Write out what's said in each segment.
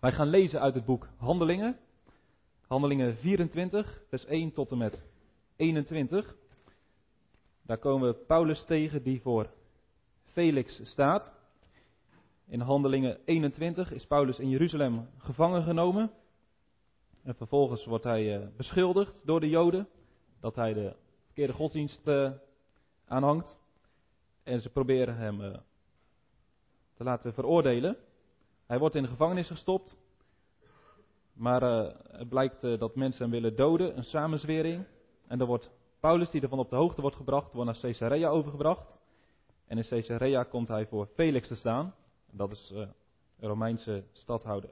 Wij gaan lezen uit het boek Handelingen. Handelingen 24, vers 1 tot en met 21. Daar komen we Paulus tegen die voor Felix staat. In Handelingen 21 is Paulus in Jeruzalem gevangen genomen. En vervolgens wordt hij uh, beschuldigd door de Joden dat hij de verkeerde godsdienst uh, aanhangt. En ze proberen hem uh, te laten veroordelen. Hij wordt in de gevangenis gestopt. Maar het blijkt dat mensen hem willen doden, een samenzwering. En dan wordt Paulus, die ervan op de hoogte wordt gebracht, wordt naar Caesarea overgebracht. En in Caesarea komt hij voor Felix te staan. Dat is uh, een Romeinse stadhouder.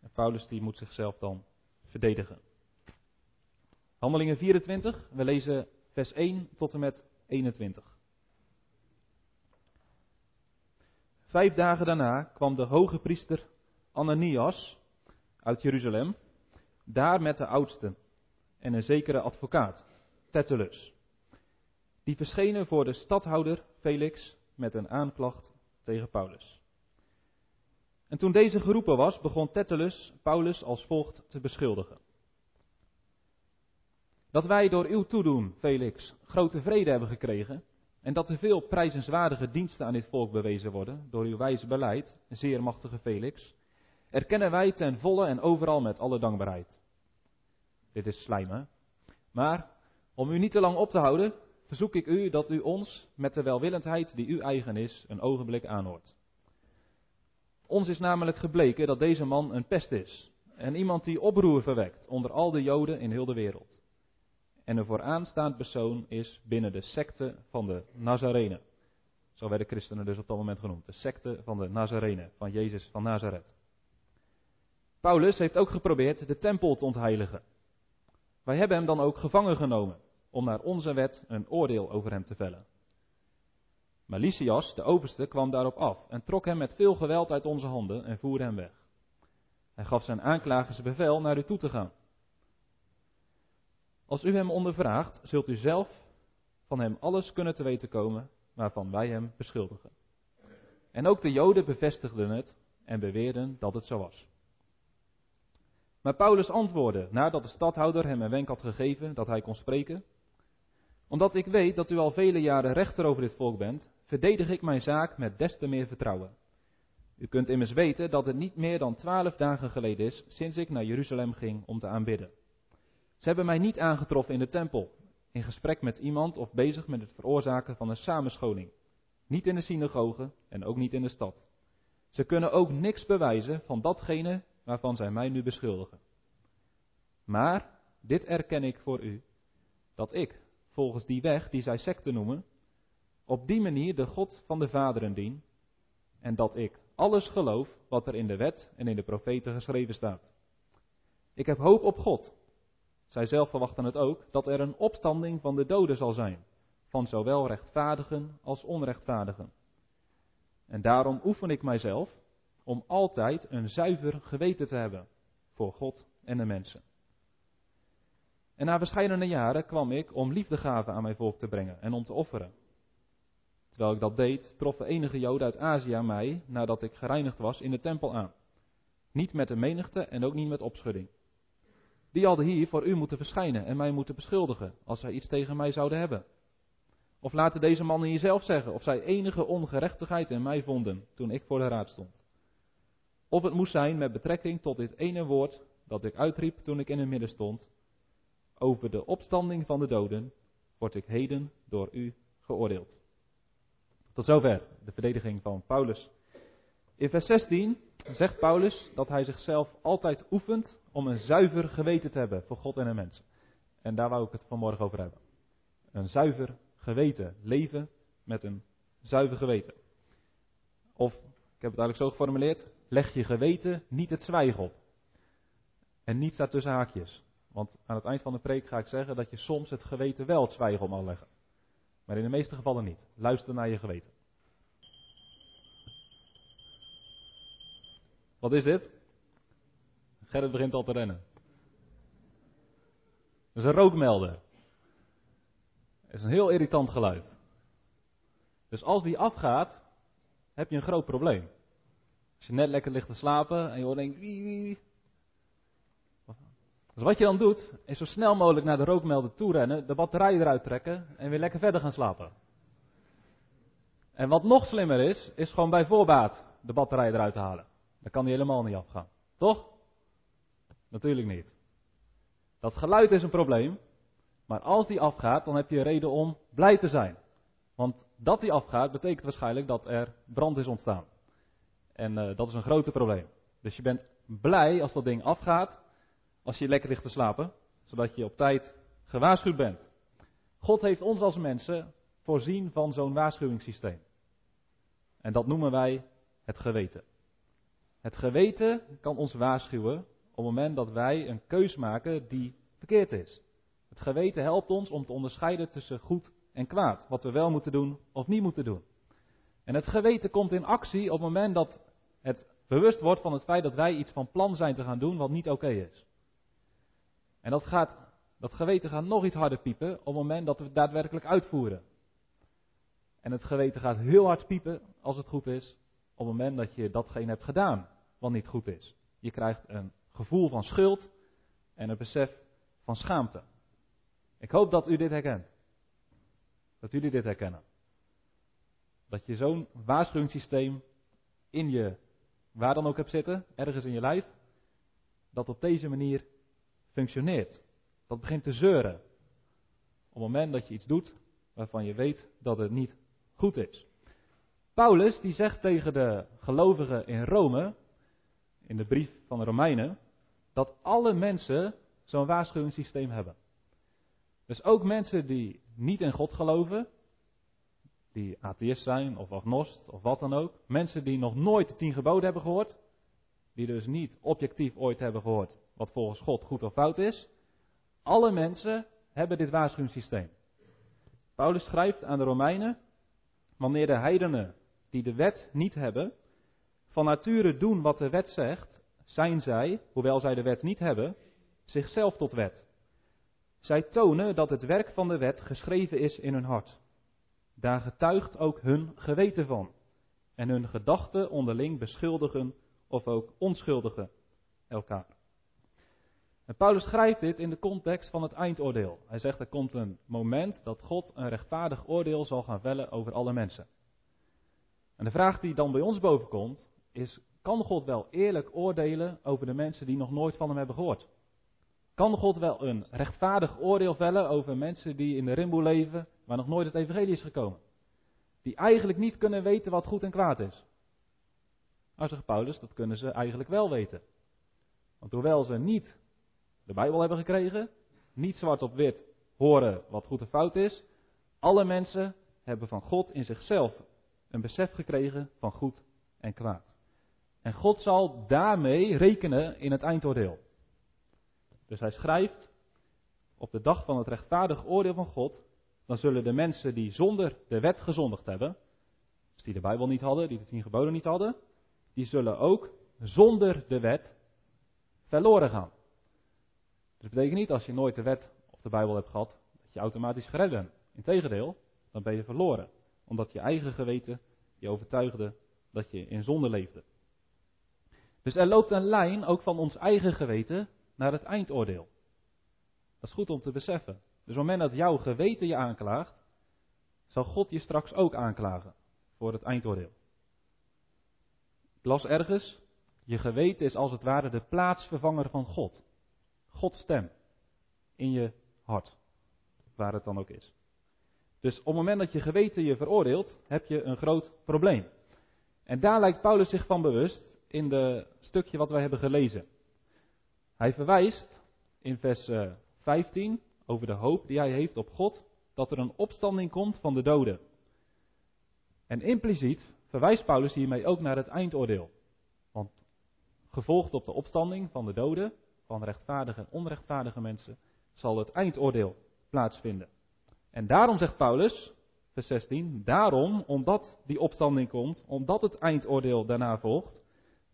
En Paulus die moet zichzelf dan verdedigen. Handelingen 24, we lezen vers 1 tot en met 21. Vijf dagen daarna kwam de hoge priester Ananias uit Jeruzalem, daar met de oudsten en een zekere advocaat, Tertullus. Die verschenen voor de stadhouder Felix met een aanklacht tegen Paulus. En toen deze geroepen was, begon Tertullus Paulus als volgt te beschuldigen. Dat wij door uw toedoen, Felix, grote vrede hebben gekregen en dat er veel prijzenswaardige diensten aan dit volk bewezen worden door uw wijze beleid, zeer machtige Felix, erkennen wij ten volle en overal met alle dankbaarheid. Dit is slijmen. Maar om u niet te lang op te houden, verzoek ik u dat u ons met de welwillendheid die u eigen is een ogenblik aanhoort. Ons is namelijk gebleken dat deze man een pest is en iemand die oproer verwekt onder al de Joden in heel de wereld. En een vooraanstaand persoon is binnen de secte van de Nazarenen. Zo werden christenen dus op dat moment genoemd. De secte van de Nazarenen, van Jezus van Nazareth. Paulus heeft ook geprobeerd de tempel te ontheiligen. Wij hebben hem dan ook gevangen genomen om naar onze wet een oordeel over hem te vellen. Maar Lysias, de overste, kwam daarop af en trok hem met veel geweld uit onze handen en voerde hem weg. Hij gaf zijn aanklagers bevel naar u toe te gaan. Als u hem ondervraagt, zult u zelf van hem alles kunnen te weten komen waarvan wij hem beschuldigen. En ook de Joden bevestigden het en beweerden dat het zo was. Maar Paulus antwoordde, nadat de stadhouder hem een wenk had gegeven dat hij kon spreken, omdat ik weet dat u al vele jaren rechter over dit volk bent, verdedig ik mijn zaak met des te meer vertrouwen. U kunt immers weten dat het niet meer dan twaalf dagen geleden is sinds ik naar Jeruzalem ging om te aanbidden. Ze hebben mij niet aangetroffen in de tempel, in gesprek met iemand of bezig met het veroorzaken van een samenscholing. Niet in de synagoge en ook niet in de stad. Ze kunnen ook niks bewijzen van datgene waarvan zij mij nu beschuldigen. Maar dit erken ik voor u, dat ik, volgens die weg die zij secte noemen, op die manier de God van de vaderen dien en dat ik alles geloof wat er in de wet en in de profeten geschreven staat. Ik heb hoop op God. Zij zelf verwachten het ook dat er een opstanding van de doden zal zijn, van zowel rechtvaardigen als onrechtvaardigen. En daarom oefen ik mijzelf om altijd een zuiver geweten te hebben voor God en de mensen. En na verschillende jaren kwam ik om liefdegaven aan mijn volk te brengen en om te offeren. Terwijl ik dat deed, troffen enige Joden uit Azië mij, nadat ik gereinigd was, in de tempel aan. Niet met de menigte en ook niet met opschudding. Die hadden hier voor u moeten verschijnen en mij moeten beschuldigen, als zij iets tegen mij zouden hebben. Of laten deze mannen hier zelf zeggen of zij enige ongerechtigheid in mij vonden toen ik voor de raad stond. Of het moest zijn met betrekking tot dit ene woord dat ik uitriep toen ik in het midden stond. Over de opstanding van de doden word ik heden door u geoordeeld. Tot zover de verdediging van Paulus. In vers 16 zegt Paulus dat hij zichzelf altijd oefent om een zuiver geweten te hebben voor God en de mensen. En daar wou ik het vanmorgen over hebben. Een zuiver geweten. Leven met een zuiver geweten. Of, ik heb het eigenlijk zo geformuleerd, leg je geweten niet het zwijgen op. En niet staat tussen haakjes. Want aan het eind van de preek ga ik zeggen dat je soms het geweten wel het zwijgen op mag leggen. Maar in de meeste gevallen niet. Luister naar je geweten. Wat is dit? Gerrit begint al te rennen. Dat is een rookmelder. Dat is een heel irritant geluid. Dus als die afgaat, heb je een groot probleem. Als je net lekker ligt te slapen en je hoort wie. Dus wat je dan doet, is zo snel mogelijk naar de rookmelder toe rennen, de batterij eruit trekken en weer lekker verder gaan slapen. En wat nog slimmer is, is gewoon bij voorbaat de batterij eruit halen. Dan kan die helemaal niet afgaan. Toch? Natuurlijk niet. Dat geluid is een probleem. Maar als die afgaat, dan heb je reden om blij te zijn. Want dat die afgaat, betekent waarschijnlijk dat er brand is ontstaan. En uh, dat is een groot probleem. Dus je bent blij als dat ding afgaat, als je lekker ligt te slapen, zodat je op tijd gewaarschuwd bent. God heeft ons als mensen voorzien van zo'n waarschuwingssysteem. En dat noemen wij het geweten. Het geweten kan ons waarschuwen op het moment dat wij een keus maken die verkeerd is. Het geweten helpt ons om te onderscheiden tussen goed en kwaad. Wat we wel moeten doen of niet moeten doen. En het geweten komt in actie op het moment dat het bewust wordt van het feit dat wij iets van plan zijn te gaan doen wat niet oké is. En dat, gaat, dat geweten gaat nog iets harder piepen op het moment dat we het daadwerkelijk uitvoeren. En het geweten gaat heel hard piepen, als het goed is, op het moment dat je datgene hebt gedaan wat niet goed is. Je krijgt een gevoel van schuld en een besef van schaamte. Ik hoop dat u dit herkent. Dat jullie dit herkennen. Dat je zo'n waarschuwingssysteem in je, waar dan ook hebt zitten, ergens in je lijf, dat op deze manier functioneert. Dat begint te zeuren. Op het moment dat je iets doet waarvan je weet dat het niet goed is. Paulus die zegt tegen de gelovigen in Rome, in de brief van de Romeinen, dat alle mensen zo'n waarschuwingssysteem hebben. Dus ook mensen die niet in God geloven, die atheïst zijn of agnost of wat dan ook, mensen die nog nooit de tien geboden hebben gehoord, die dus niet objectief ooit hebben gehoord wat volgens God goed of fout is, alle mensen hebben dit waarschuwingssysteem. Paulus schrijft aan de Romeinen, wanneer de heidenen die de wet niet hebben, van nature doen wat de wet zegt, zijn zij, hoewel zij de wet niet hebben, zichzelf tot wet. Zij tonen dat het werk van de wet geschreven is in hun hart. Daar getuigt ook hun geweten van. En hun gedachten onderling beschuldigen of ook onschuldigen elkaar. En Paulus schrijft dit in de context van het eindoordeel. Hij zegt er komt een moment dat God een rechtvaardig oordeel zal gaan vellen over alle mensen. En de vraag die dan bij ons bovenkomt is, kan God wel eerlijk oordelen over de mensen die nog nooit van hem hebben gehoord? Kan God wel een rechtvaardig oordeel vellen over mensen die in de rimboe leven, waar nog nooit het evangelie is gekomen? Die eigenlijk niet kunnen weten wat goed en kwaad is. Nou zegt Paulus, dat kunnen ze eigenlijk wel weten. Want hoewel ze niet de Bijbel hebben gekregen, niet zwart op wit horen wat goed en fout is, alle mensen hebben van God in zichzelf een besef gekregen van goed en kwaad. En God zal daarmee rekenen in het eindoordeel. Dus hij schrijft, op de dag van het rechtvaardig oordeel van God, dan zullen de mensen die zonder de wet gezondigd hebben, dus die de Bijbel niet hadden, die de tien geboden niet hadden, die zullen ook zonder de wet verloren gaan. Dus dat betekent niet als je nooit de wet of de Bijbel hebt gehad, dat je automatisch gered bent. Integendeel, dan ben je verloren. Omdat je eigen geweten je overtuigde dat je in zonde leefde. Dus er loopt een lijn ook van ons eigen geweten naar het eindoordeel. Dat is goed om te beseffen. Dus op het moment dat jouw geweten je aanklaagt, zal God je straks ook aanklagen voor het eindoordeel. Ik las ergens, je geweten is als het ware de plaatsvervanger van God. Gods stem in je hart, waar het dan ook is. Dus op het moment dat je geweten je veroordeelt, heb je een groot probleem. En daar lijkt Paulus zich van bewust in het stukje wat wij hebben gelezen. Hij verwijst in vers 15 eh, over de hoop die hij heeft op God, dat er een opstanding komt van de doden. En impliciet verwijst Paulus hiermee ook naar het eindoordeel. Want gevolgd op de opstanding van de doden, van rechtvaardige en onrechtvaardige mensen, zal het eindoordeel plaatsvinden. En daarom zegt Paulus, vers 16, daarom, omdat die opstanding komt, omdat het eindoordeel daarna volgt,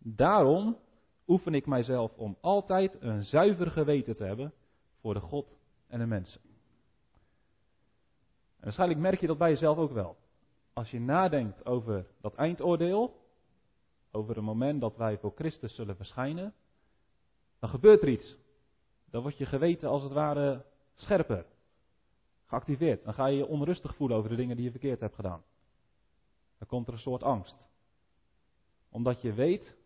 daarom oefen ik mijzelf om altijd een zuiver geweten te hebben voor de God en de mensen. En waarschijnlijk merk je dat bij jezelf ook wel. Als je nadenkt over dat eindoordeel, over het moment dat wij voor Christus zullen verschijnen, dan gebeurt er iets. Dan wordt je geweten als het ware scherper, geactiveerd. Dan ga je je onrustig voelen over de dingen die je verkeerd hebt gedaan. Dan komt er een soort angst. Omdat je weet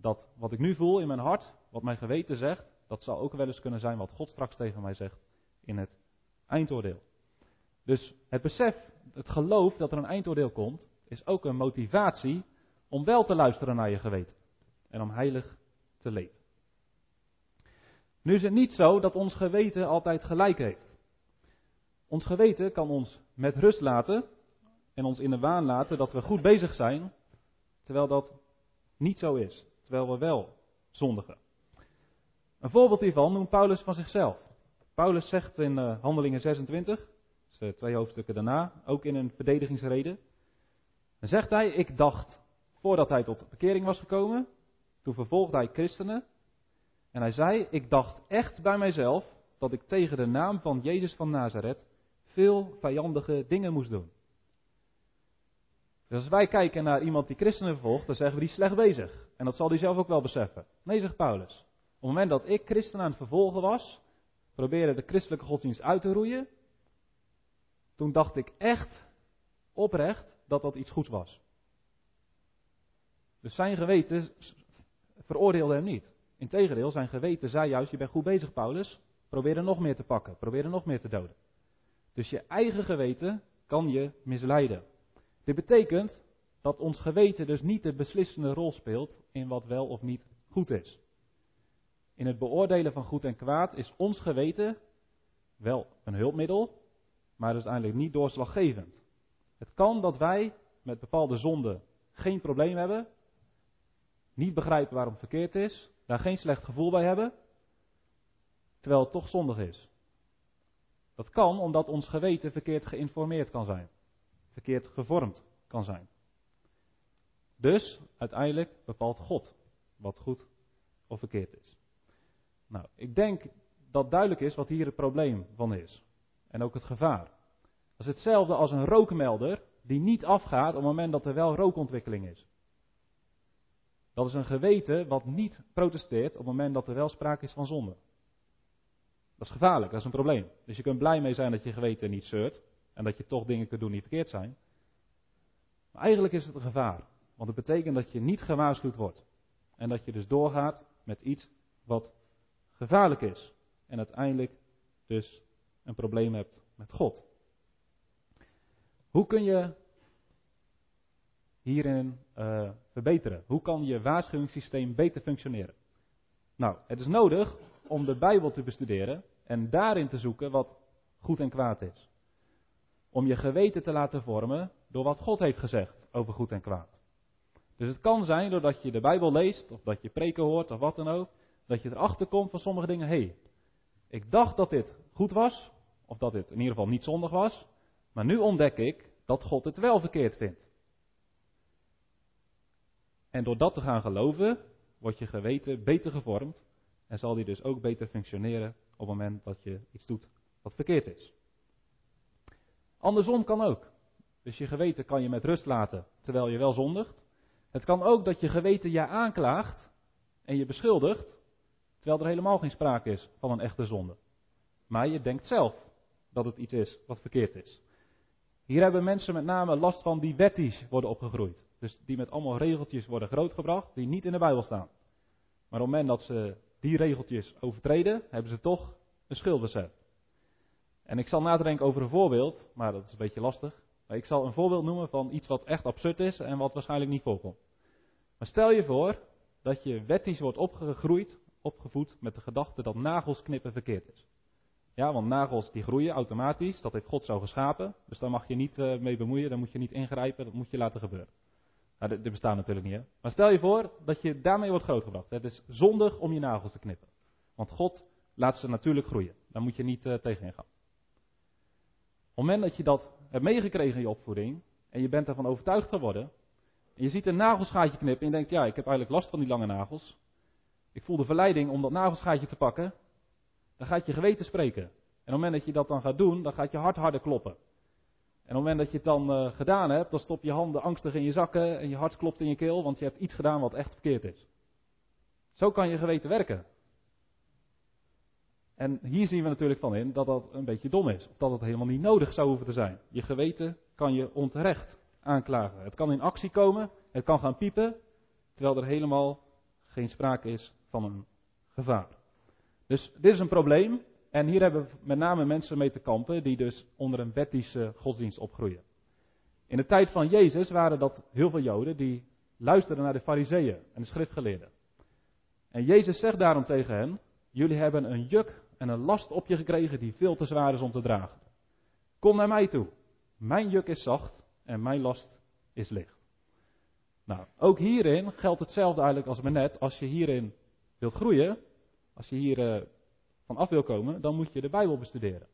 dat wat ik nu voel in mijn hart, wat mijn geweten zegt, dat zal ook wel eens kunnen zijn wat God straks tegen mij zegt in het eindoordeel. Dus het besef, het geloof dat er een eindoordeel komt, is ook een motivatie om wel te luisteren naar je geweten en om heilig te leven. Nu is het niet zo dat ons geweten altijd gelijk heeft. Ons geweten kan ons met rust laten en ons in de waan laten dat we goed bezig zijn, terwijl dat niet zo is, terwijl we wel zondigen. Een voorbeeld hiervan noemt Paulus van zichzelf. Paulus zegt in uh, Handelingen 26, dus, twee hoofdstukken daarna, ook in een verdedigingsrede, dan zegt hij, ik dacht, voordat hij tot bekering was gekomen, toen vervolgde hij christenen, en hij zei, ik dacht echt bij mijzelf dat ik tegen de naam van Jezus van Nazareth veel vijandige dingen moest doen. Dus als wij kijken naar iemand die christenen vervolgt, dan zeggen we die slecht bezig. En dat zal hij zelf ook wel beseffen. Nee, zegt Paulus. Op het moment dat ik christen aan het vervolgen was, probeerde de christelijke godsdienst uit te roeien, toen dacht ik echt oprecht dat dat iets goeds was. Dus zijn geweten veroordeelde hem niet. Integendeel, zijn geweten zei juist, je bent goed bezig Paulus, probeer er nog meer te pakken, probeer er nog meer te doden. Dus je eigen geweten kan je misleiden. Dit betekent dat ons geweten dus niet de beslissende rol speelt in wat wel of niet goed is. In het beoordelen van goed en kwaad is ons geweten wel een hulpmiddel, maar uiteindelijk niet doorslaggevend. Het kan dat wij met bepaalde zonden geen probleem hebben, niet begrijpen waarom het verkeerd is, daar geen slecht gevoel bij hebben, terwijl het toch zondig is. Dat kan omdat ons geweten verkeerd geïnformeerd kan zijn, verkeerd gevormd kan zijn. Dus uiteindelijk bepaalt God wat goed of verkeerd is. Nou, ik denk dat duidelijk is wat hier het probleem van is. En ook het gevaar. Dat is hetzelfde als een rookmelder die niet afgaat op het moment dat er wel rookontwikkeling is. Dat is een geweten wat niet protesteert op het moment dat er wel sprake is van zonde. Dat is gevaarlijk, dat is een probleem. Dus je kunt blij mee zijn dat je geweten niet zeurt en dat je toch dingen kunt doen die verkeerd zijn. Maar eigenlijk is het een gevaar, want het betekent dat je niet gewaarschuwd wordt. En dat je dus doorgaat met iets wat gevaarlijk is. En uiteindelijk dus een probleem hebt met God. Hoe kun je hierin uh, verbeteren? Hoe kan je waarschuwingssysteem beter functioneren? Nou, het is nodig om de Bijbel te bestuderen en daarin te zoeken wat goed en kwaad is. Om je geweten te laten vormen door wat God heeft gezegd over goed en kwaad. Dus het kan zijn doordat je de Bijbel leest, of dat je preken hoort, of wat dan ook, dat je erachter komt van sommige dingen. Hé, hey, ik dacht dat dit goed was, of dat dit in ieder geval niet zondig was, maar nu ontdek ik dat God het wel verkeerd vindt. En door dat te gaan geloven, wordt je geweten beter gevormd en zal die dus ook beter functioneren op het moment dat je iets doet wat verkeerd is. Andersom kan ook. Dus je geweten kan je met rust laten terwijl je wel zondigt. Het kan ook dat je geweten je aanklaagt en je beschuldigt terwijl er helemaal geen sprake is van een echte zonde. Maar je denkt zelf dat het iets is wat verkeerd is. Hier hebben mensen met name last van die wetties worden opgegroeid. Dus die met allemaal regeltjes worden grootgebracht die niet in de Bijbel staan. Maar op het moment dat ze die regeltjes overtreden, hebben ze toch een schuldbesef. En ik zal nadenken over een voorbeeld, maar dat is een beetje lastig. Maar ik zal een voorbeeld noemen van iets wat echt absurd is en wat waarschijnlijk niet voorkomt. Maar stel je voor dat je wetties wordt opgegroeid, opgevoed met de gedachte dat nagels knippen verkeerd is. Ja, want nagels die groeien automatisch, dat heeft God zo geschapen. Dus daar mag je niet uh, mee bemoeien, daar moet je niet ingrijpen, dat moet je laten gebeuren. Nou, dit, bestaat natuurlijk niet, hè. Maar stel je voor dat je daarmee wordt grootgebracht. Het is zondig om je nagels te knippen. Want God laat ze natuurlijk groeien. Daar moet je niet uh, tegenin gaan. Op het moment dat je dat hebt meegekregen in je opvoeding, en je bent ervan overtuigd geworden, en je ziet een nagelschaatje knippen en je denkt, ja, ik heb eigenlijk last van die lange nagels. Ik voel de verleiding om dat nagelschaatje te pakken. Dan gaat je geweten spreken. En op het moment dat je dat dan gaat doen, dan gaat je hart harder kloppen. En op het moment dat je het dan uh, gedaan hebt, dan stop je handen angstig in je zakken en je hart klopt in je keel, want je hebt iets gedaan wat echt verkeerd is. Zo kan je geweten werken. En hier zien we natuurlijk van in dat dat een beetje dom is. Of dat het helemaal niet nodig zou hoeven te zijn. Je geweten kan je onterecht aanklagen. Het kan in actie komen, het kan gaan piepen, terwijl er helemaal geen sprake is van een gevaar. Dus dit is een probleem. En hier hebben met name mensen mee te kampen die dus onder een wettische godsdienst opgroeien. In de tijd van Jezus waren dat heel veel Joden die luisterden naar de Fariseeën en de schriftgeleerden. En Jezus zegt daarom tegen hen: Jullie hebben een juk en een last op je gekregen die veel te zwaar is om te dragen. Kom naar mij toe. Mijn juk is zacht en mijn last is licht. Nou, ook hierin geldt hetzelfde eigenlijk als met net. Als je hierin wilt groeien, als je hier uh, van af wil komen, dan moet je de Bijbel bestuderen.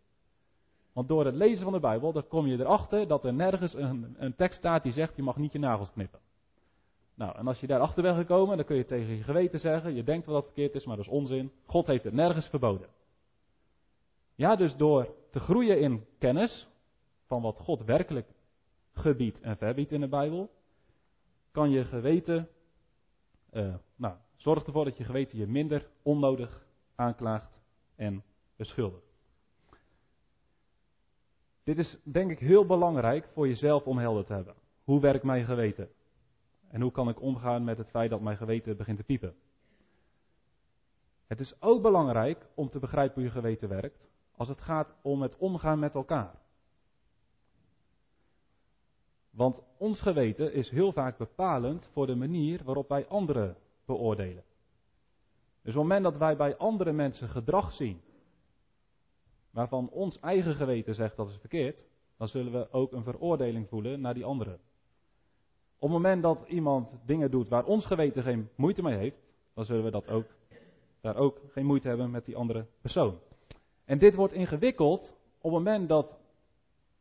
Want door het lezen van de Bijbel, dan kom je erachter dat er nergens een, een tekst staat die zegt je mag niet je nagels knippen. Nou, en als je daarachter bent gekomen, dan kun je tegen je geweten zeggen, je denkt wel dat het verkeerd is, maar dat is onzin. God heeft het nergens verboden. Ja, dus door te groeien in kennis van wat God werkelijk gebiedt en verbiedt in de Bijbel, kan je geweten, uh, nou, zorg ervoor dat je geweten je minder onnodig aanklaagt en beschuldigt. Dit is denk ik heel belangrijk voor jezelf om helder te hebben. Hoe werkt mijn geweten? En hoe kan ik omgaan met het feit dat mijn geweten begint te piepen? Het is ook belangrijk om te begrijpen hoe je geweten werkt als het gaat om het omgaan met elkaar. Want ons geweten is heel vaak bepalend voor de manier waarop wij anderen beoordelen. Dus op het moment dat wij bij andere mensen gedrag zien, waarvan ons eigen geweten zegt dat is verkeerd, dan zullen we ook een veroordeling voelen naar die anderen. Op het moment dat iemand dingen doet waar ons geweten geen moeite mee heeft, dan zullen we dat ook, daar ook geen moeite hebben met die andere persoon. En dit wordt ingewikkeld op het moment dat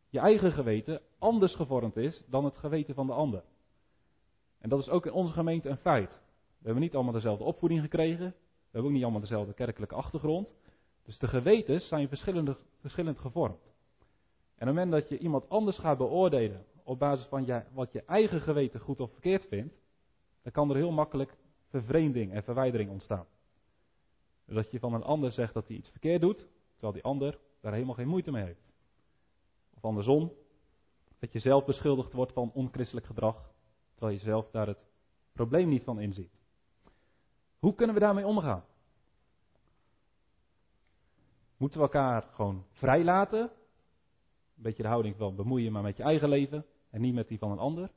je eigen geweten anders gevormd is dan het geweten van de ander. En dat is ook in onze gemeente een feit. We hebben niet allemaal dezelfde opvoeding gekregen. We hebben ook niet allemaal dezelfde kerkelijke achtergrond. Dus de gewetens zijn verschillend gevormd. En op het moment dat je iemand anders gaat beoordelen op basis van wat je eigen geweten goed of verkeerd vindt, dan kan er heel makkelijk vervreemding en verwijdering ontstaan. Dat je van een ander zegt dat hij iets verkeerd doet, terwijl die ander daar helemaal geen moeite mee heeft. Of andersom, dat je zelf beschuldigd wordt van onchristelijk gedrag, terwijl je zelf daar het probleem niet van inziet. Hoe kunnen we daarmee omgaan? Moeten we elkaar gewoon vrijlaten? Een beetje de houding van bemoeien maar met je eigen leven en niet met die van een ander?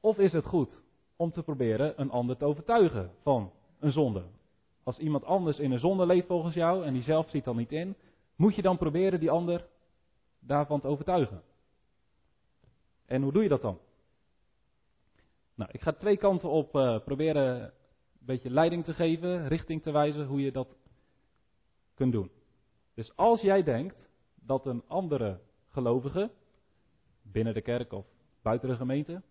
Of is het goed om te proberen een ander te overtuigen van een zonde? Als iemand anders in een zonde leeft volgens jou en die zelf ziet dan niet in, moet je dan proberen die ander daarvan te overtuigen. En hoe doe je dat dan? Nou, ik ga twee kanten op uh, proberen een beetje leiding te geven, richting te wijzen hoe je dat kunt doen. Dus als jij denkt dat een andere gelovige, binnen de kerk of buiten de gemeente,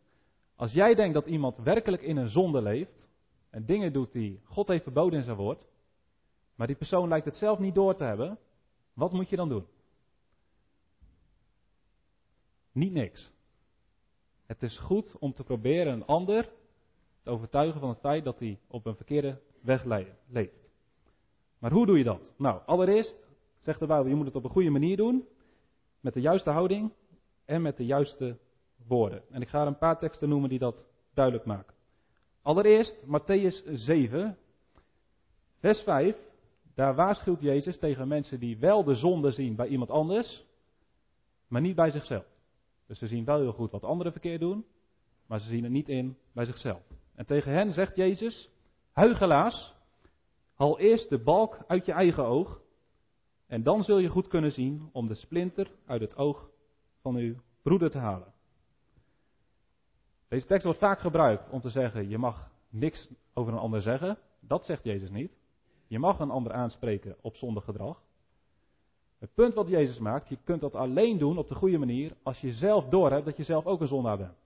als jij denkt dat iemand werkelijk in een zonde leeft en dingen doet die God heeft verboden in zijn woord, maar die persoon lijkt het zelf niet door te hebben, wat moet je dan doen? Niet niks. Het is goed om te proberen een ander te overtuigen van het feit dat hij op een verkeerde weg leeft. Maar hoe doe je dat? Nou, allereerst zegt de Bijbel, je moet het op een goede manier doen, met de juiste houding en met de juiste woorden. En ik ga er een paar teksten noemen die dat duidelijk maken. Allereerst Matthäus 7, vers 5. Daar waarschuwt Jezus tegen mensen die wel de zonde zien bij iemand anders, maar niet bij zichzelf. Dus ze zien wel heel goed wat anderen verkeerd doen, maar ze zien het niet in bij zichzelf. En tegen hen zegt Jezus: Huigelaars, haal eerst de balk uit je eigen oog, en dan zul je goed kunnen zien om de splinter uit het oog van uw broeder te halen. Deze tekst wordt vaak gebruikt om te zeggen: je mag niks over een ander zeggen. Dat zegt Jezus niet. Je mag een ander aanspreken op zondig gedrag. Het punt wat Jezus maakt, je kunt dat alleen doen op de goede manier als je zelf doorhebt dat je zelf ook een zondaar bent.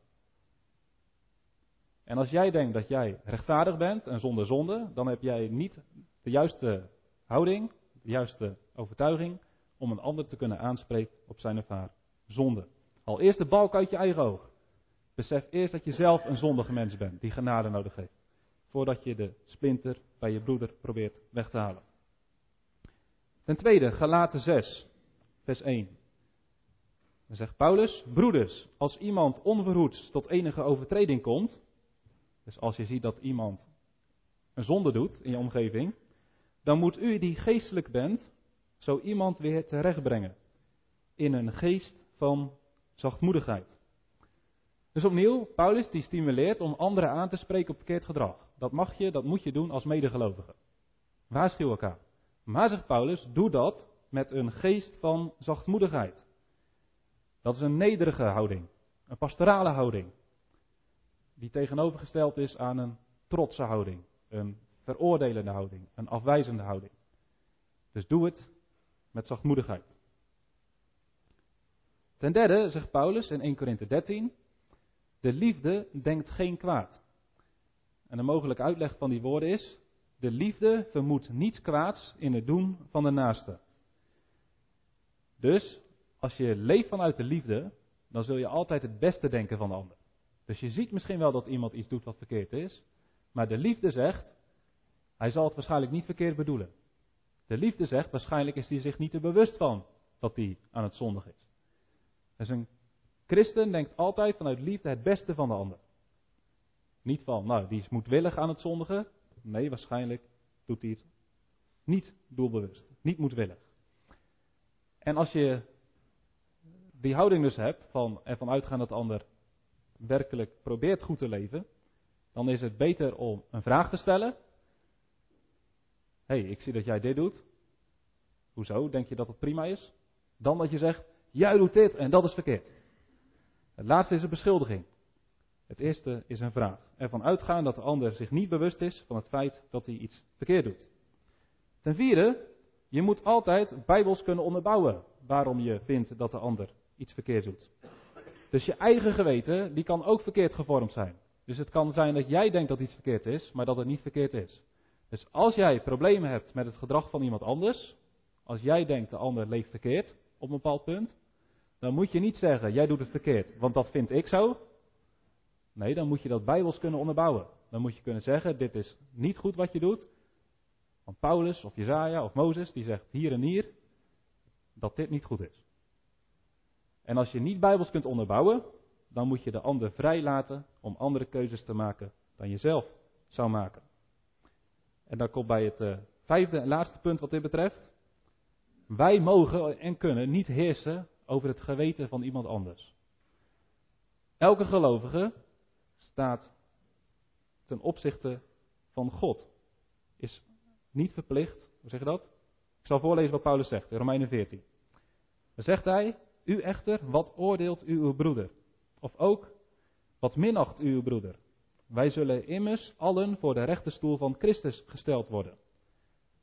En als jij denkt dat jij rechtvaardig bent en zonder zonde, dan heb jij niet de juiste houding, de juiste overtuiging om een ander te kunnen aanspreken op zijn of haar zonde. Al eerst de balk uit je eigen oog. Besef eerst dat je zelf een zondige mens bent die genade nodig heeft. Voordat je de splinter bij je broeder probeert weg te halen. Ten tweede, Galaten 6, vers 1. Dan zegt Paulus, broeders, als iemand onverhoeds tot enige overtreding komt, dus als je ziet dat iemand een zonde doet in je omgeving, dan moet u die geestelijk bent, zo iemand weer terechtbrengen. In een geest van zachtmoedigheid. Dus opnieuw, Paulus die stimuleert om anderen aan te spreken op verkeerd gedrag. Dat mag je, dat moet je doen als medegelovige. Waarschuw elkaar. Maar zegt Paulus, doe dat met een geest van zachtmoedigheid. Dat is een nederige houding, een pastorale houding, die tegenovergesteld is aan een trotse houding, een veroordelende houding, een afwijzende houding. Dus doe het met zachtmoedigheid. Ten derde zegt Paulus in 1 Korinthe 13, de liefde denkt geen kwaad. En een mogelijke uitleg van die woorden is, de liefde vermoedt niets kwaads in het doen van de naaste. Dus als je leeft vanuit de liefde, dan zul je altijd het beste denken van de ander. Dus je ziet misschien wel dat iemand iets doet wat verkeerd is, maar de liefde zegt, hij zal het waarschijnlijk niet verkeerd bedoelen. De liefde zegt, waarschijnlijk is hij zich niet te bewust van dat hij aan het zondig is. Dus een christen denkt altijd vanuit liefde het beste van de ander. Niet van, nou, die is moedwillig aan het zondigen. Nee, waarschijnlijk doet hij het niet doelbewust, niet moedwillig. En als je die houding dus hebt van ervan uitgaan dat de ander werkelijk probeert goed te leven, dan is het beter om een vraag te stellen. Hé, hey, ik zie dat jij dit doet. Hoezo? Denk je dat het prima is? Dan dat je zegt, jij doet dit en dat is verkeerd. Het laatste is een beschuldiging. Het eerste is een vraag. Ervan uitgaan dat de ander zich niet bewust is van het feit dat hij iets verkeerd doet. Ten vierde, je moet altijd bijbels kunnen onderbouwen waarom je vindt dat de ander iets verkeerd doet. Dus je eigen geweten, die kan ook verkeerd gevormd zijn. Dus het kan zijn dat jij denkt dat iets verkeerd is, maar dat het niet verkeerd is. Dus als jij problemen hebt met het gedrag van iemand anders, als jij denkt de ander leeft verkeerd op een bepaald punt, dan moet je niet zeggen, jij doet het verkeerd, want dat vind ik zo. Nee, dan moet je dat bijbels kunnen onderbouwen. Dan moet je kunnen zeggen, dit is niet goed wat je doet. Want Paulus of Jezaja of Mozes, die zegt hier en hier dat dit niet goed is. En als je niet bijbels kunt onderbouwen, dan moet je de ander vrij laten om andere keuzes te maken dan je zelf zou maken. En dan komt bij het uh, vijfde en laatste punt wat dit betreft. Wij mogen en kunnen niet heersen over het geweten van iemand anders. Elke gelovige staat ten opzichte van God. Is niet verplicht, hoe zeg je dat? Ik zal voorlezen wat Paulus zegt in Romeinen 14. Dan zegt hij, u echter, wat oordeelt u uw broeder? Of ook, wat minacht u uw broeder? Wij zullen immers allen voor de rechterstoel van Christus gesteld worden.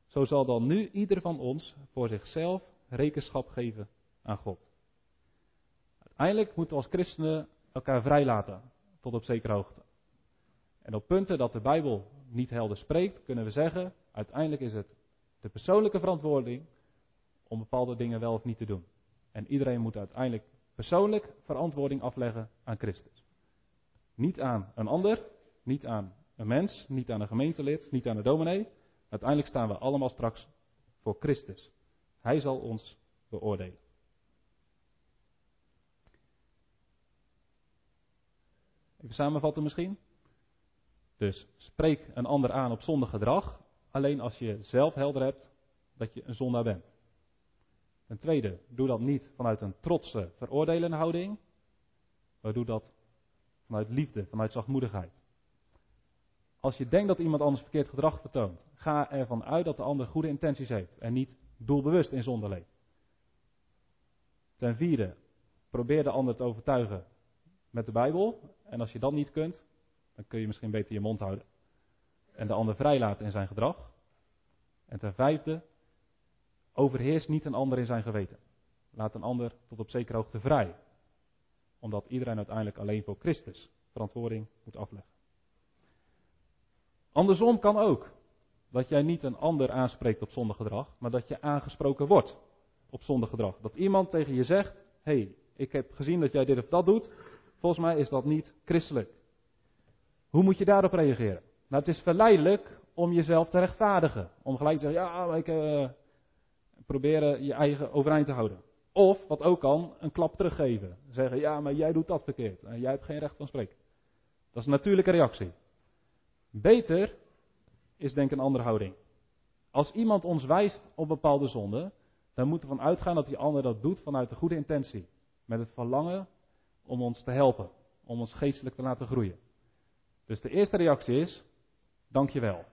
Zo zal dan nu ieder van ons voor zichzelf rekenschap geven aan God. Uiteindelijk moeten we als christenen elkaar vrijlaten, tot op zekere hoogte. En op punten dat de Bijbel niet helder spreekt, kunnen we zeggen, uiteindelijk is het de persoonlijke verantwoording om bepaalde dingen wel of niet te doen. En iedereen moet uiteindelijk persoonlijk verantwoording afleggen aan Christus. Niet aan een ander, niet aan een mens, niet aan een gemeentelid, niet aan de dominee. Uiteindelijk staan we allemaal straks voor Christus. Hij zal ons beoordelen. Even samenvatten misschien. Dus spreek een ander aan op zondig gedrag, alleen als je zelf helder hebt dat je een zondaar bent. Ten tweede, doe dat niet vanuit een trotse, veroordelende houding, maar doe dat vanuit liefde, vanuit zachtmoedigheid. Als je denkt dat iemand anders verkeerd gedrag vertoont, ga ervan uit dat de ander goede intenties heeft en niet doelbewust in zonde leeft. Ten vierde, probeer de ander te overtuigen met de Bijbel. En als je dat niet kunt, dan kun je misschien beter je mond houden. En de ander vrijlaten in zijn gedrag. En ten vijfde, overheers niet een ander in zijn geweten. Laat een ander tot op zekere hoogte vrij. Omdat iedereen uiteindelijk alleen voor Christus verantwoording moet afleggen. Andersom kan ook. Dat jij niet een ander aanspreekt op gedrag, maar dat je aangesproken wordt op gedrag. Dat iemand tegen je zegt: hey, ik heb gezien dat jij dit of dat doet. Volgens mij is dat niet christelijk. Hoe moet je daarop reageren? Nou, het is verleidelijk om jezelf te rechtvaardigen. Om gelijk te zeggen, ja, ik uh, proberen je eigen overeind te houden. Of, wat ook kan, een klap teruggeven. Zeggen, ja, maar jij doet dat verkeerd. En jij hebt geen recht van spreken. Dat is een natuurlijke reactie. Beter is denk ik een andere houding. Als iemand ons wijst op bepaalde zonden, dan moeten we van uitgaan dat die ander dat doet vanuit de goede intentie. Met het verlangen om ons te helpen, om ons geestelijk te laten groeien. Dus de eerste reactie is, dankjewel.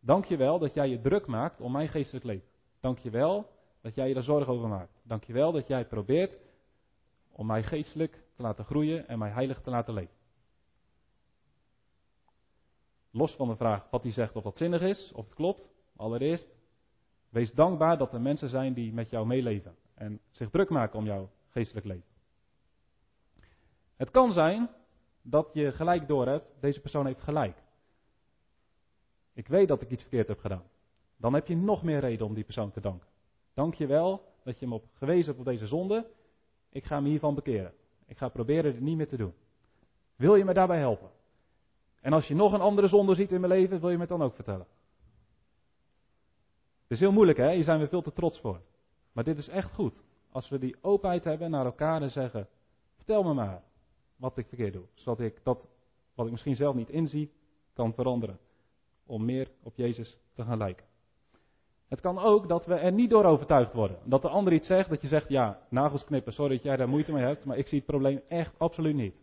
Dankjewel dat jij je druk maakt om mijn geestelijk leven. Dankjewel dat jij je daar zorgen over maakt. Dankjewel dat jij probeert om mij geestelijk te laten groeien en mij heilig te laten leven. Los van de vraag wat hij zegt of dat zinnig is, of het klopt. Allereerst, wees dankbaar dat er mensen zijn die met jou meeleven en zich druk maken om jouw geestelijk leven. Het kan zijn dat je gelijk door hebt, deze persoon heeft gelijk. Ik weet dat ik iets verkeerd heb gedaan. Dan heb je nog meer reden om die persoon te danken. Dank je wel dat je me op gewezen hebt op deze zonde. Ik ga me hiervan bekeren. Ik ga proberen het niet meer te doen. Wil je me daarbij helpen? En als je nog een andere zonde ziet in mijn leven, wil je me het dan ook vertellen? Het is heel moeilijk, hè? Hier zijn we veel te trots voor. Maar dit is echt goed. Als we die openheid hebben naar elkaar en zeggen: Vertel me maar wat ik verkeerd doe. Zodat ik dat, wat ik misschien zelf niet inzie, kan veranderen. Om meer op Jezus te gaan lijken. Het kan ook dat we er niet door overtuigd worden. Dat de ander iets zegt, dat je zegt: Ja, nagels knippen, sorry dat jij daar moeite mee hebt, maar ik zie het probleem echt absoluut niet.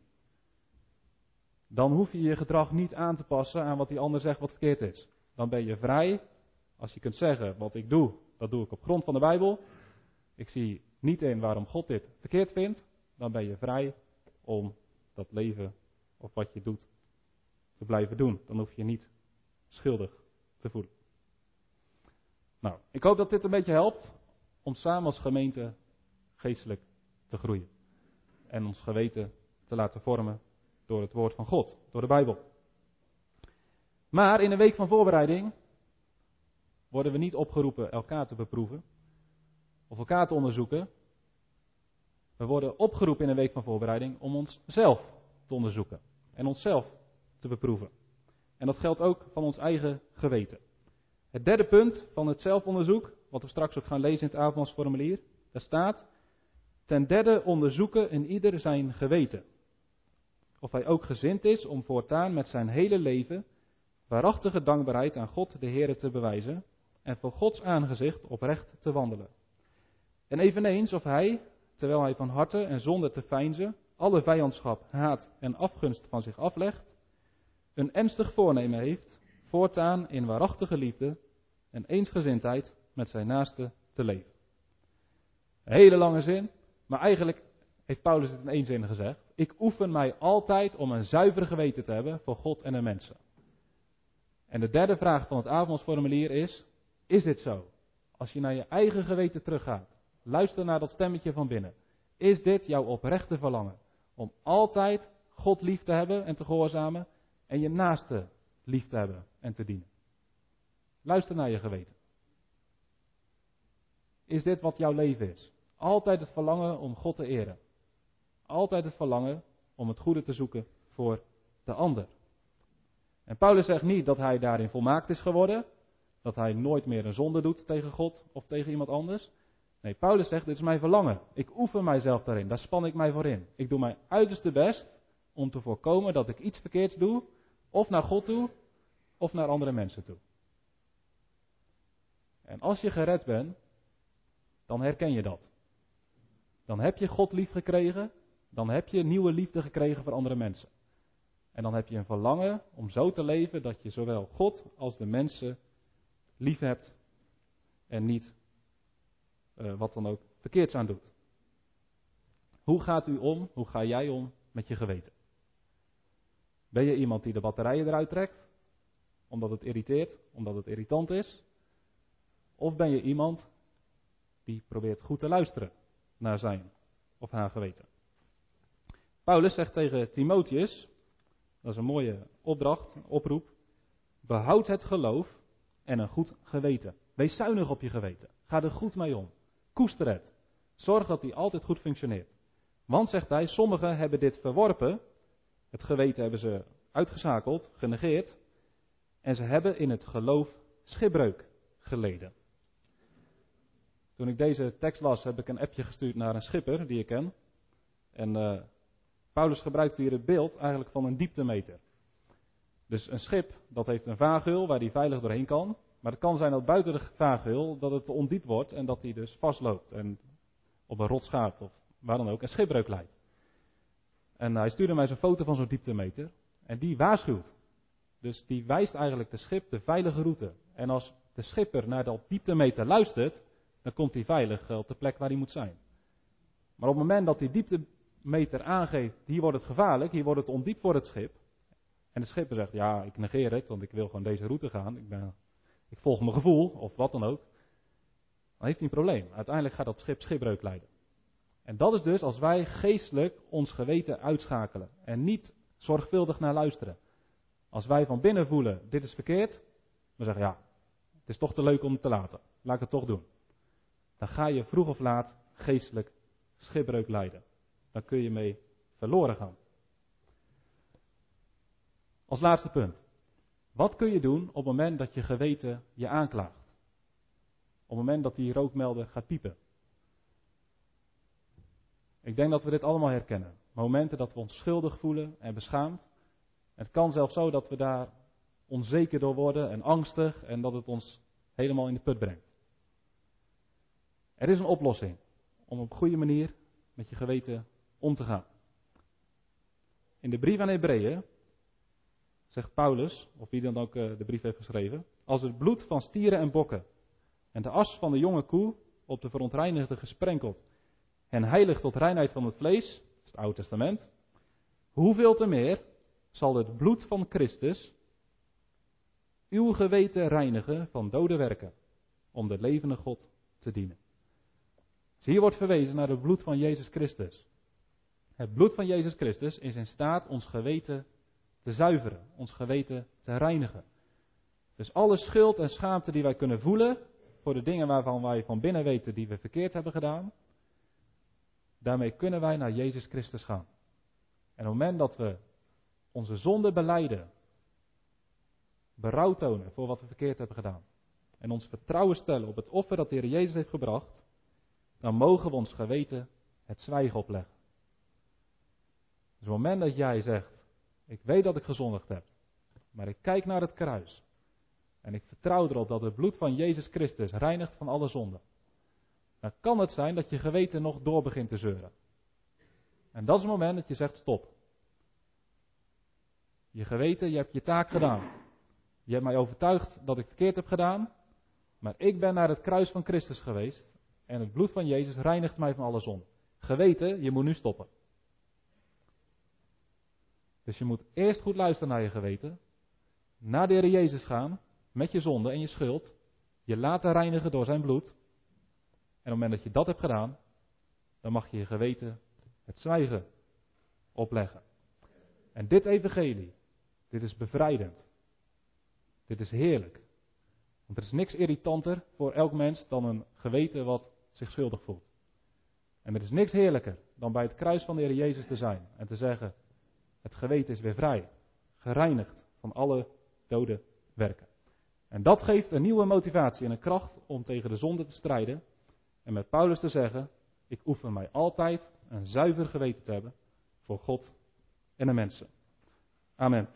Dan hoef je je gedrag niet aan te passen aan wat die ander zegt wat verkeerd is. Dan ben je vrij als je kunt zeggen: Wat ik doe, dat doe ik op grond van de Bijbel. Ik zie niet in waarom God dit verkeerd vindt. Dan ben je vrij om dat leven of wat je doet te blijven doen. Dan hoef je je niet schuldig te voelen. Nou, ik hoop dat dit een beetje helpt om samen als gemeente geestelijk te groeien. En ons geweten te laten vormen door het woord van God, door de Bijbel. Maar in een week van voorbereiding worden we niet opgeroepen elkaar te beproeven of elkaar te onderzoeken. We worden opgeroepen in een week van voorbereiding om onszelf te onderzoeken en onszelf te beproeven. En dat geldt ook van ons eigen geweten. Het derde punt van het zelfonderzoek, wat we straks ook gaan lezen in het avondsformulier, daar staat: Ten derde onderzoeken in ieder zijn geweten. Of hij ook gezind is om voortaan met zijn hele leven waarachtige dankbaarheid aan God de Heer te bewijzen en voor Gods aangezicht oprecht te wandelen. En eveneens of hij, terwijl hij van harte en zonder te feinzen alle vijandschap, haat en afgunst van zich aflegt, een ernstig voornemen heeft voortaan in waarachtige liefde en eensgezindheid met zijn naaste te leven. Een hele lange zin, maar eigenlijk heeft Paulus het in één zin gezegd. Ik oefen mij altijd om een zuiver geweten te hebben voor God en de mensen. En de derde vraag van het avondsformulier is: Is dit zo? Als je naar je eigen geweten teruggaat, luister naar dat stemmetje van binnen. Is dit jouw oprechte verlangen? Om altijd God lief te hebben en te gehoorzamen en je naaste lief te hebben en te dienen? Luister naar je geweten. Is dit wat jouw leven is? Altijd het verlangen om God te eren. Altijd het verlangen om het goede te zoeken voor de ander. En Paulus zegt niet dat hij daarin volmaakt is geworden. Dat hij nooit meer een zonde doet tegen God of tegen iemand anders. Nee, Paulus zegt: Dit is mijn verlangen. Ik oefen mijzelf daarin. Daar span ik mij voor in. Ik doe mijn uiterste best om te voorkomen dat ik iets verkeerds doe. Of naar God toe, of naar andere mensen toe. En als je gered bent, dan herken je dat. Dan heb je God lief gekregen, dan heb je nieuwe liefde gekregen voor andere mensen. En dan heb je een verlangen om zo te leven dat je zowel God als de mensen lief hebt en niet uh, wat dan ook verkeerds aan doet. Hoe gaat u om, hoe ga jij om met je geweten? Ben je iemand die de batterijen eruit trekt, omdat het irriteert, omdat het irritant is? Of ben je iemand die probeert goed te luisteren naar zijn of haar geweten? Paulus zegt tegen Timotheus, dat is een mooie opdracht, oproep, behoud het geloof en een goed geweten. Wees zuinig op je geweten. Ga er goed mee om. Koester het. Zorg dat die altijd goed functioneert. Want, zegt hij, sommigen hebben dit verworpen, het geweten hebben ze uitgeschakeld, genegeerd, en ze hebben in het geloof schipbreuk geleden. Toen ik deze tekst las, heb ik een appje gestuurd naar een schipper die ik ken. En uh, Paulus gebruikt hier het beeld eigenlijk van een dieptemeter. Dus een schip, dat heeft een vaagheul waar hij veilig doorheen kan. Maar het kan zijn dat buiten de vaagheul dat het ondiep wordt en dat hij dus vastloopt en op een rots gaat of waar dan ook een schipbreuk leidt. En hij stuurde mij zo'n foto van zo'n dieptemeter en die waarschuwt. Dus die wijst eigenlijk de schip de veilige route. En als de schipper naar dat dieptemeter luistert, dan komt hij veilig op de plek waar hij moet zijn. Maar op het moment dat die dieptemeter aangeeft, hier wordt het gevaarlijk, hier wordt het ondiep voor het schip. En de schipper zegt, ja, ik negeer het, want ik wil gewoon deze route gaan. Ik, ben, ik volg mijn gevoel, of wat dan ook. Dan heeft hij een probleem. Uiteindelijk gaat dat schip schipbreuk leiden. En dat is dus als wij geestelijk ons geweten uitschakelen. En niet zorgvuldig naar luisteren. Als wij van binnen voelen, dit is verkeerd. Dan zeggen, ja, het is toch te leuk om het te laten. Laat ik het toch doen. Dan ga je vroeg of laat geestelijk schipbreuk leiden. Dan kun je mee verloren gaan. Als laatste punt. Wat kun je doen op het moment dat je geweten je aanklaagt? Op het moment dat die rookmelder gaat piepen. Ik denk dat we dit allemaal herkennen. Momenten dat we ons schuldig voelen en beschaamd. Het kan zelfs zo dat we daar onzeker door worden en angstig en dat het ons helemaal in de put brengt. Er is een oplossing om op een goede manier met je geweten om te gaan. In de brief aan Hebreeën zegt Paulus, of wie dan ook eh, de brief heeft geschreven, als het bloed van stieren en bokken en de as van de jonge koe op de verontreinigde gesprenkeld en heilig tot reinheid van het vlees, dat is het Oude Testament, hoeveel te meer zal het bloed van Christus uw geweten reinigen van dode werken, om de levende God te dienen. Dus hier wordt verwezen naar het bloed van Jezus Christus. Het bloed van Jezus Christus is in staat ons geweten te zuiveren, ons geweten te reinigen. Dus alle schuld en schaamte die wij kunnen voelen voor de dingen waarvan wij van binnen weten die we verkeerd hebben gedaan, daarmee kunnen wij naar Jezus Christus gaan. En op het moment dat we onze zonde beleiden, berouw tonen voor wat we verkeerd hebben gedaan, en ons vertrouwen stellen op het offer dat de Heer Jezus heeft gebracht, dan mogen we ons geweten het zwijgen opleggen. Dus op het moment dat jij zegt, ik weet dat ik gezondigd heb. Maar ik kijk naar het kruis. En ik vertrouw erop dat het bloed van Jezus Christus reinigt van alle zonden. Dan kan het zijn dat je geweten nog door begint te zeuren. En dat is het moment dat je zegt stop. Je geweten, je hebt je taak gedaan. Je hebt mij overtuigd dat ik verkeerd heb gedaan. Maar ik ben naar het kruis van Christus geweest. En het bloed van Jezus reinigt mij van alle zonde. Geweten, je moet nu stoppen. Dus je moet eerst goed luisteren naar je geweten. Naar de Heer Jezus gaan. Met je zonde en je schuld. Je laten reinigen door zijn bloed. En op het moment dat je dat hebt gedaan. Dan mag je je geweten het zwijgen opleggen. En dit evangelie. Dit is bevrijdend. Dit is heerlijk. Want er is niks irritanter voor elk mens dan een geweten wat zich schuldig voelt. En er is niks heerlijker dan bij het kruis van de Heer Jezus te zijn en te zeggen: het geweten is weer vrij, gereinigd van alle dode werken. En dat geeft een nieuwe motivatie en een kracht om tegen de zonde te strijden. En met Paulus te zeggen: Ik oefen mij altijd een zuiver geweten te hebben voor God en de mensen. Amen.